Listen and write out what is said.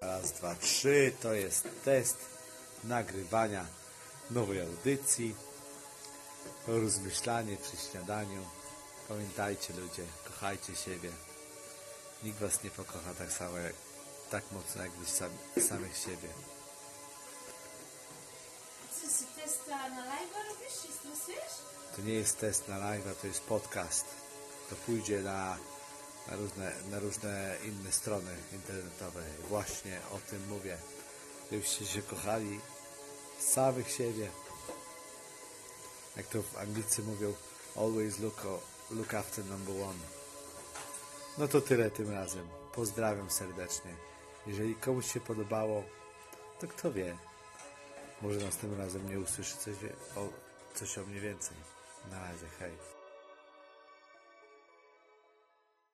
Raz, dwa, trzy. To jest test nagrywania nowej audycji. Rozmyślanie przy śniadaniu. Pamiętajcie ludzie, kochajcie siebie. Nikt was nie pokocha tak samo, jak, tak mocno jak wy sami, samych siebie. Co, czy testa na live robisz? Się stresujesz? To nie jest test na live, to jest podcast. To pójdzie na, na, różne, na różne inne strony internetowe. Właśnie o tym mówię. Żebyście się kochali samych siebie. Jak to w Anglicy mówią, always look, look after number one. No to tyle tym razem. Pozdrawiam serdecznie. Jeżeli komuś się podobało, to kto wie, może następnym razem nie usłyszy coś, o, coś o mnie więcej. Na razie, hej.